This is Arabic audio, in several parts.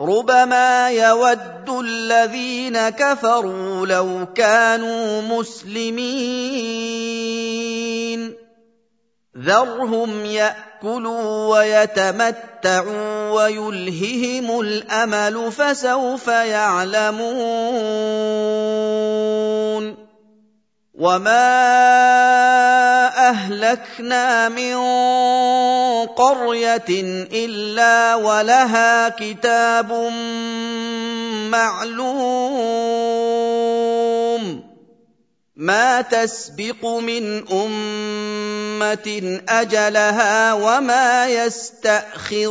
ربما يود الذين كفروا لو كانوا مسلمين. ذرهم يأكلوا ويتمتعوا ويلههم الأمل فسوف يعلمون. وما أهلكنا من قرية إلا ولها كتاب معلوم ما تسبق من أمة أجلها وما يستأخرون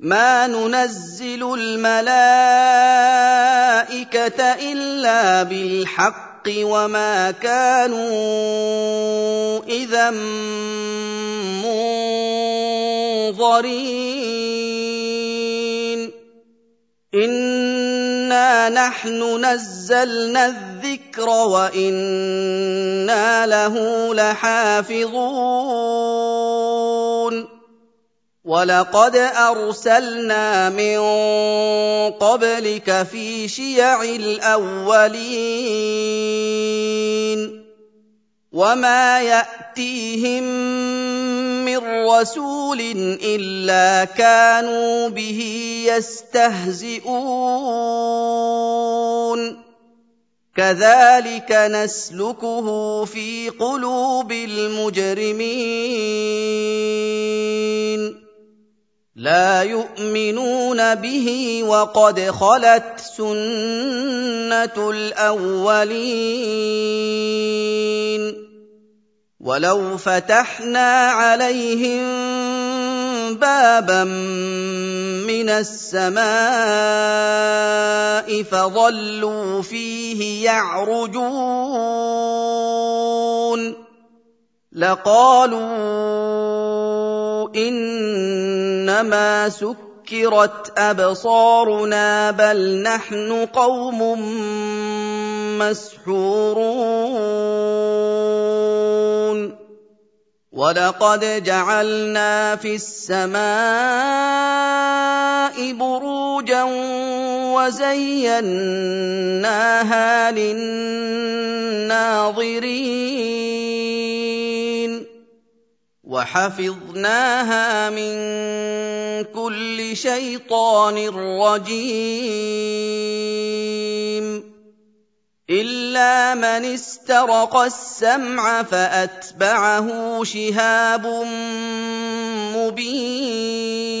ما ننزل الملائكه الا بالحق وما كانوا اذا منظرين انا نحن نزلنا الذكر وأنا له لحافظون وَلَقَدْ أَرْسَلْنَا مِن قَبْلِكَ فِي شِيَعِ الْأَوَّلِينَ وَمَا يَأْتِيهِم مِّن رَّسُولٍ إِلَّا كَانُوا بِهِ يَسْتَهْزِئُونَ كَذَٰلِكَ نَسْلُكُهُ فِي قُلُوبِ الْمُجْرِمِينَ لا يؤمنون به وقد خلت سنة الأولين ولو فتحنا عليهم بابا من السماء فظلوا فيه يعرجون لقالوا إنما سكرت أبصارنا بل نحن قوم مسحورون. ولقد جعلنا في السماء بروجا وزيناها للناظرين. وحفظناها من كل شيطان رجيم. إلا من استرق السمع فأتبعه شهاب مبين.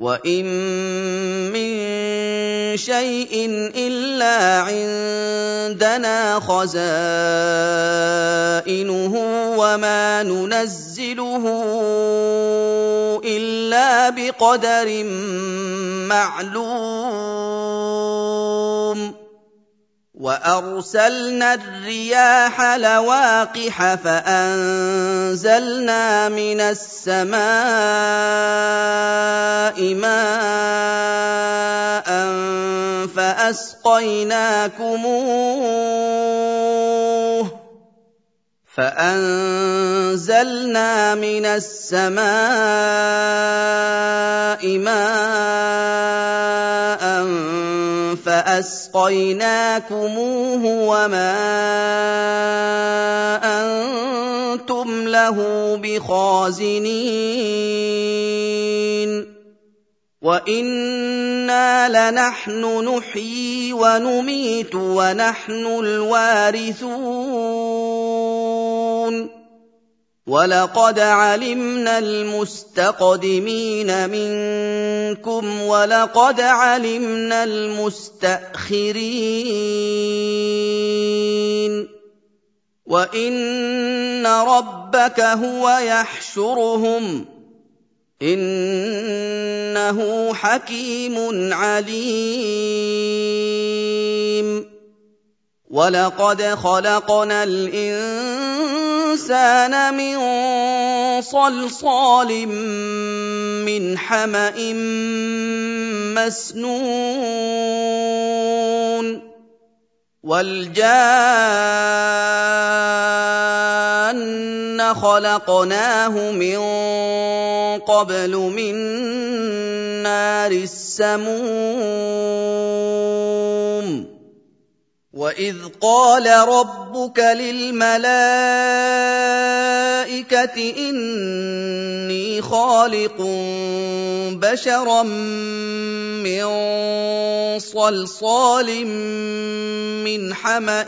وان من شيء الا عندنا خزائنه وما ننزله الا بقدر معلوم وارسلنا الرياح لواقح فانزلنا من السماء ماء فاسقيناكموه فانزلنا من السماء ماء فأسقيناكموه وما أنتم له بخازنين. وإنا لنحن نحيي ونميت ونحن الوارثون. ولقد علمنا المستقدمين منكم ولقد علمنا المستاخرين وان ربك هو يحشرهم انه حكيم عليم ولقد خلقنا الانسان من صلصال من حما مسنون والجان خلقناه من قبل من نار السموم واذ قال ربك للملائكه اني خالق بشرا من صلصال من حما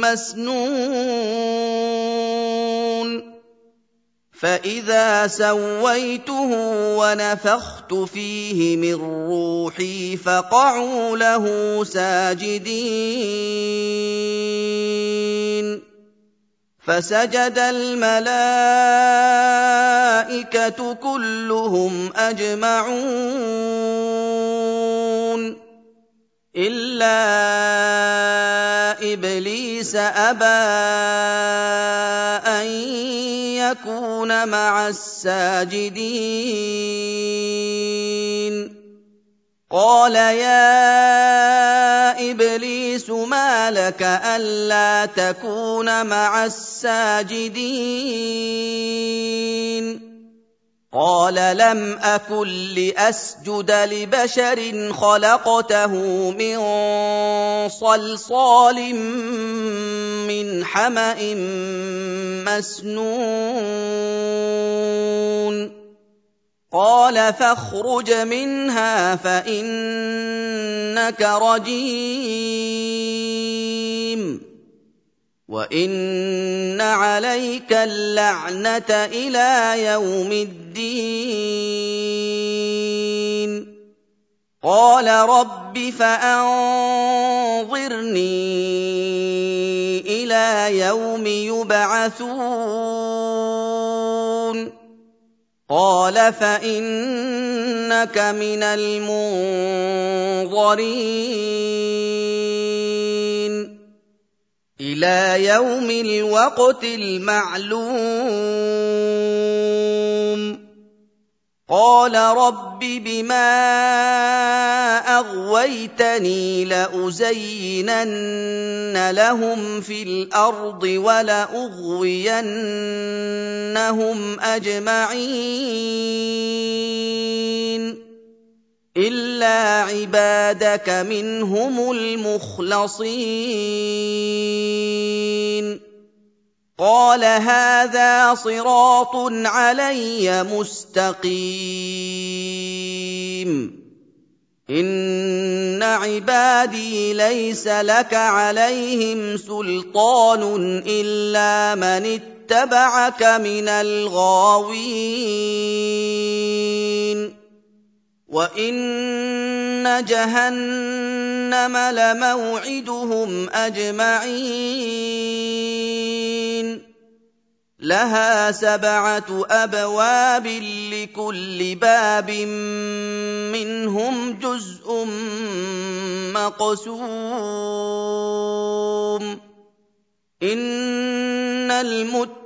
مسنون فاذا سويته ونفخت فيه من روحي فقعوا له ساجدين فسجد الملائكه كلهم اجمعون الا ابليس ابى ان يكون مع الساجدين. قال يا إبليس ما لك ألا تكون مع الساجدين. قال لم اكن لاسجد لبشر خلقته من صلصال من حما مسنون قال فاخرج منها فانك رجيم وان عليك اللعنه إلى يوم الدين قال رب فانظرني إلى يوم يبعثون قال فانك من المنظرين إلى يوم الوقت المعلوم. قال رب بما أغويتني لأزينن لهم في الأرض ولأغوينهم أجمعين. الا عبادك منهم المخلصين قال هذا صراط علي مستقيم ان عبادي ليس لك عليهم سلطان الا من اتبعك من الغاوين وان جهنم لموعدهم اجمعين لها سبعه ابواب لكل باب منهم جزء مقسوم ان المتقين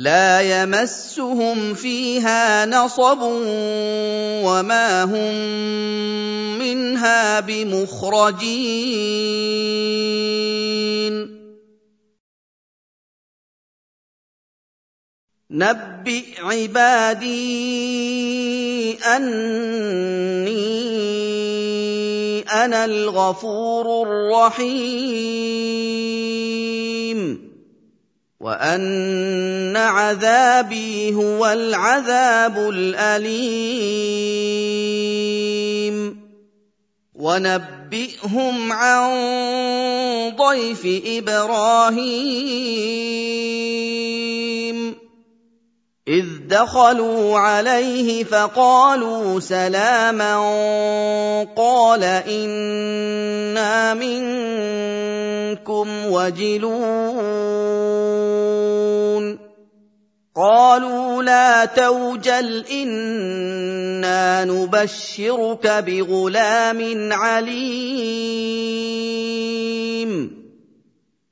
لا يمسهم فيها نصب وما هم منها بمخرجين. نبئ عبادي أني أنا الغفور الرحيم. وان عذابي هو العذاب الاليم ونبئهم عن ضيف إبراهيم إذ دخلوا عليه فقالوا سلاما قال إنا منكم وجلون قالوا لا توجل إنا نبشرك بغلام عليم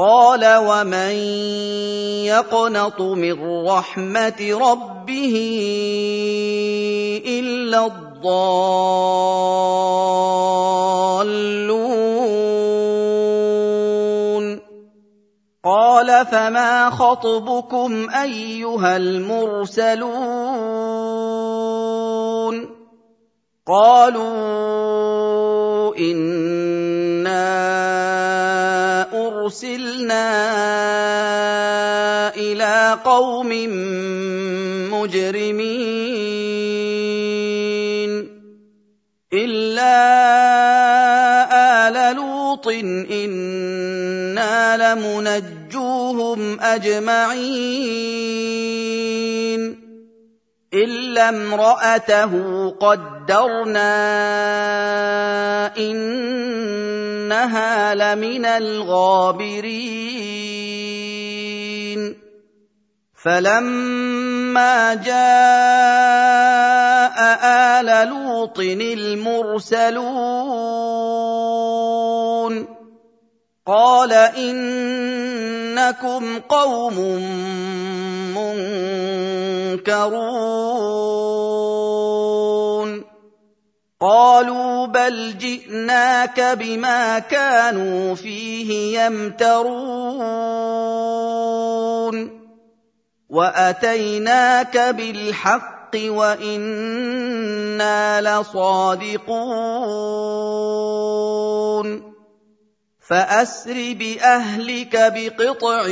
قال ومن يقنط من رحمه ربه الا الضالون قال فما خطبكم ايها المرسلون قالوا أنا أرسلنا إلى قوم مجرمين إلا آل لوط إنا لمنجوهم أجمعين إلا امرأته قدرنا إنها لمن الغابرين. فلما جاء آل لوط المرسلون قال إنكم قوم منكرون. بل جئناك بما كانوا فيه يمترون واتيناك بالحق وأنا لصادقون فأسر بأهلك بقطع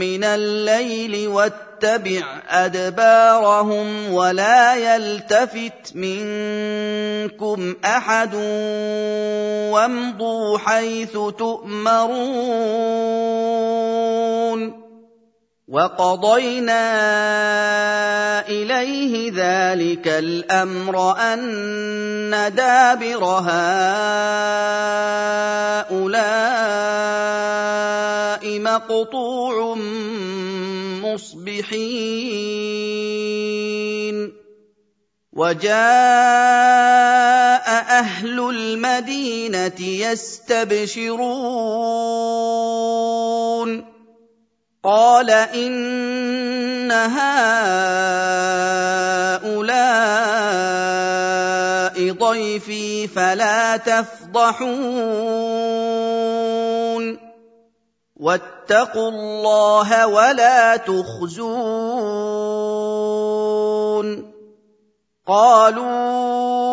من الليل واتبع أدبارهم ولا يلتفت منكم أحد وامضوا حيث تؤمرون وقضينا إليه ذلك الأمر أن دابر هؤلاء مقطوع مصبحين. وجاء أهل المدينة يستبشرون. قال إن هؤلاء ضيفي فلا تفضحون. واتقوا الله ولا تخزون. قالوا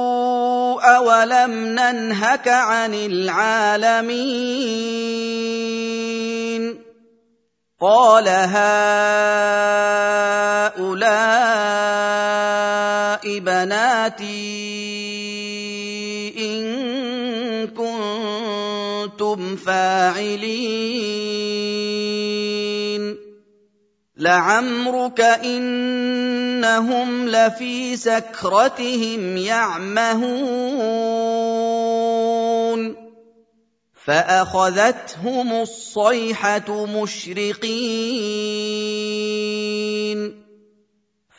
أولم ننهك عن العالمين؟ قال هؤلاء بناتي ان كنتم فاعلين لعمرك انهم لفي سكرتهم يعمهون فاخذتهم الصيحه مشرقين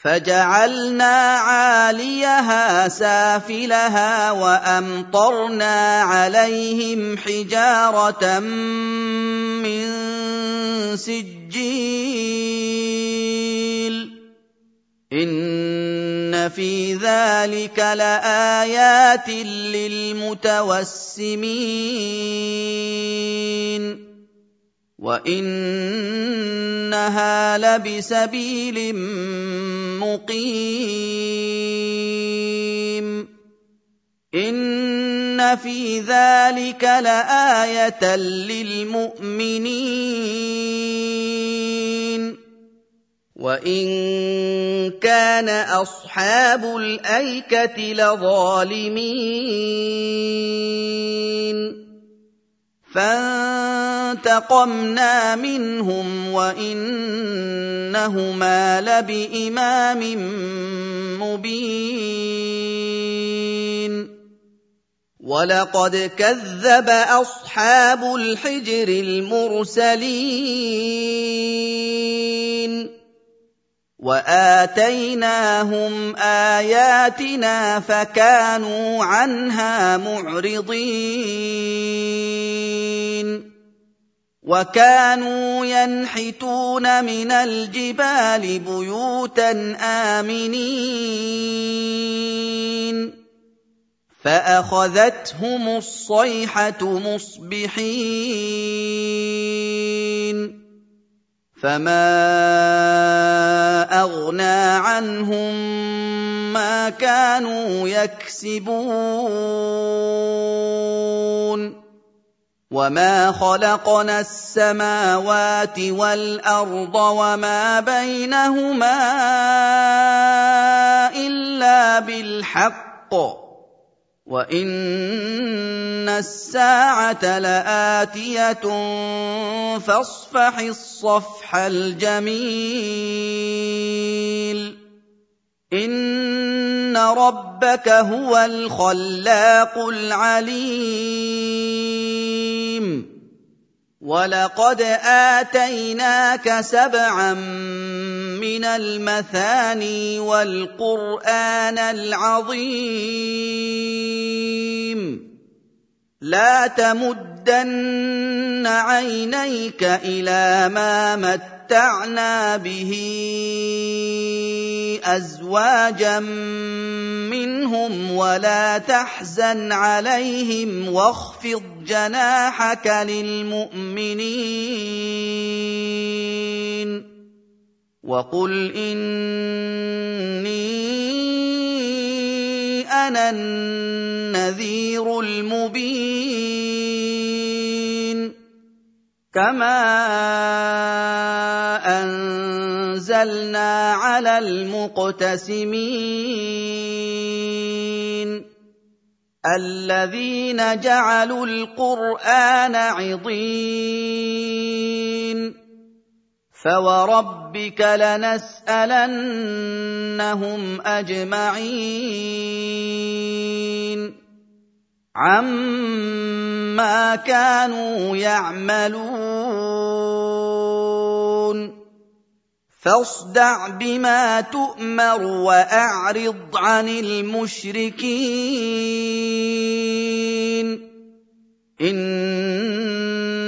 فجعلنا عاليها سافلها وامطرنا عليهم حجاره من سجيل إِنَّ فِي ذَٰلِكَ لَآيَاتٍ لِّلْمُتَوَسِّمِينَ وَإِنَّهَا لَبِسَبِيلٍ مُّقِيمٍ إِنَّ فِي ذَٰلِكَ لَآيَةً لِّلْمُؤْمِنِينَ وَإِن كَانَ أَصْحَابُ الْأَيْكَةِ لَظَالِمِينَ فَانتَقَمْنَا مِنْهُمْ وَإِنَّهُمَا لَبِإِمَامٍ مُّبِينٍ وَلَقَدْ كَذَّبَ أَصْحَابُ الْحِجْرِ الْمُرْسَلِينَ وآتيناهم آياتنا فكانوا عنها معرضين. وكانوا ينحتون من الجبال بيوتا آمنين. فأخذتهم الصيحة مصبحين. فما اغنى عنهم ما كانوا يكسبون. وما خلقنا السماوات والأرض وما بينهما إلا بالحق. وان الساعة لاتيه فاصفح الصفح الجميل ان ربك هو الخلاق العليم وَلَقَدْ آتَيْنَاكَ سَبْعًا مِّنَ الْمَثَانِي وَالْقُرْآنَ الْعَظِيمَ لَا تَمُدَّنَّ عَيْنَيْكَ إِلَىٰ مَا مَتَّعْنَا بِهِ أَزْوَاجًا مِّنْهُمْ وَلَا تَحْزَنْ عَلَيْهِمْ وَاخْفِضْ جَنَاحَكَ لِلْمُؤْمِنِينَ وَقُلْ إِنِّي أَنَا النَّذِيرُ الْمُبِينُ. كَمَا أَنزَلْنَا عَلَى الْمُقْتَسِمِينَ. الَّذِينَ جَعَلُوا الْقُرْآنَ عِضِينَ. فَوَرَبِّكَ لَنَسْأَلَنَّهُمْ أَجْمَعِينَ عَمَّا كَانُوا يَعْمَلُونَ فاصدع بما تؤمر واعرض عن المشركين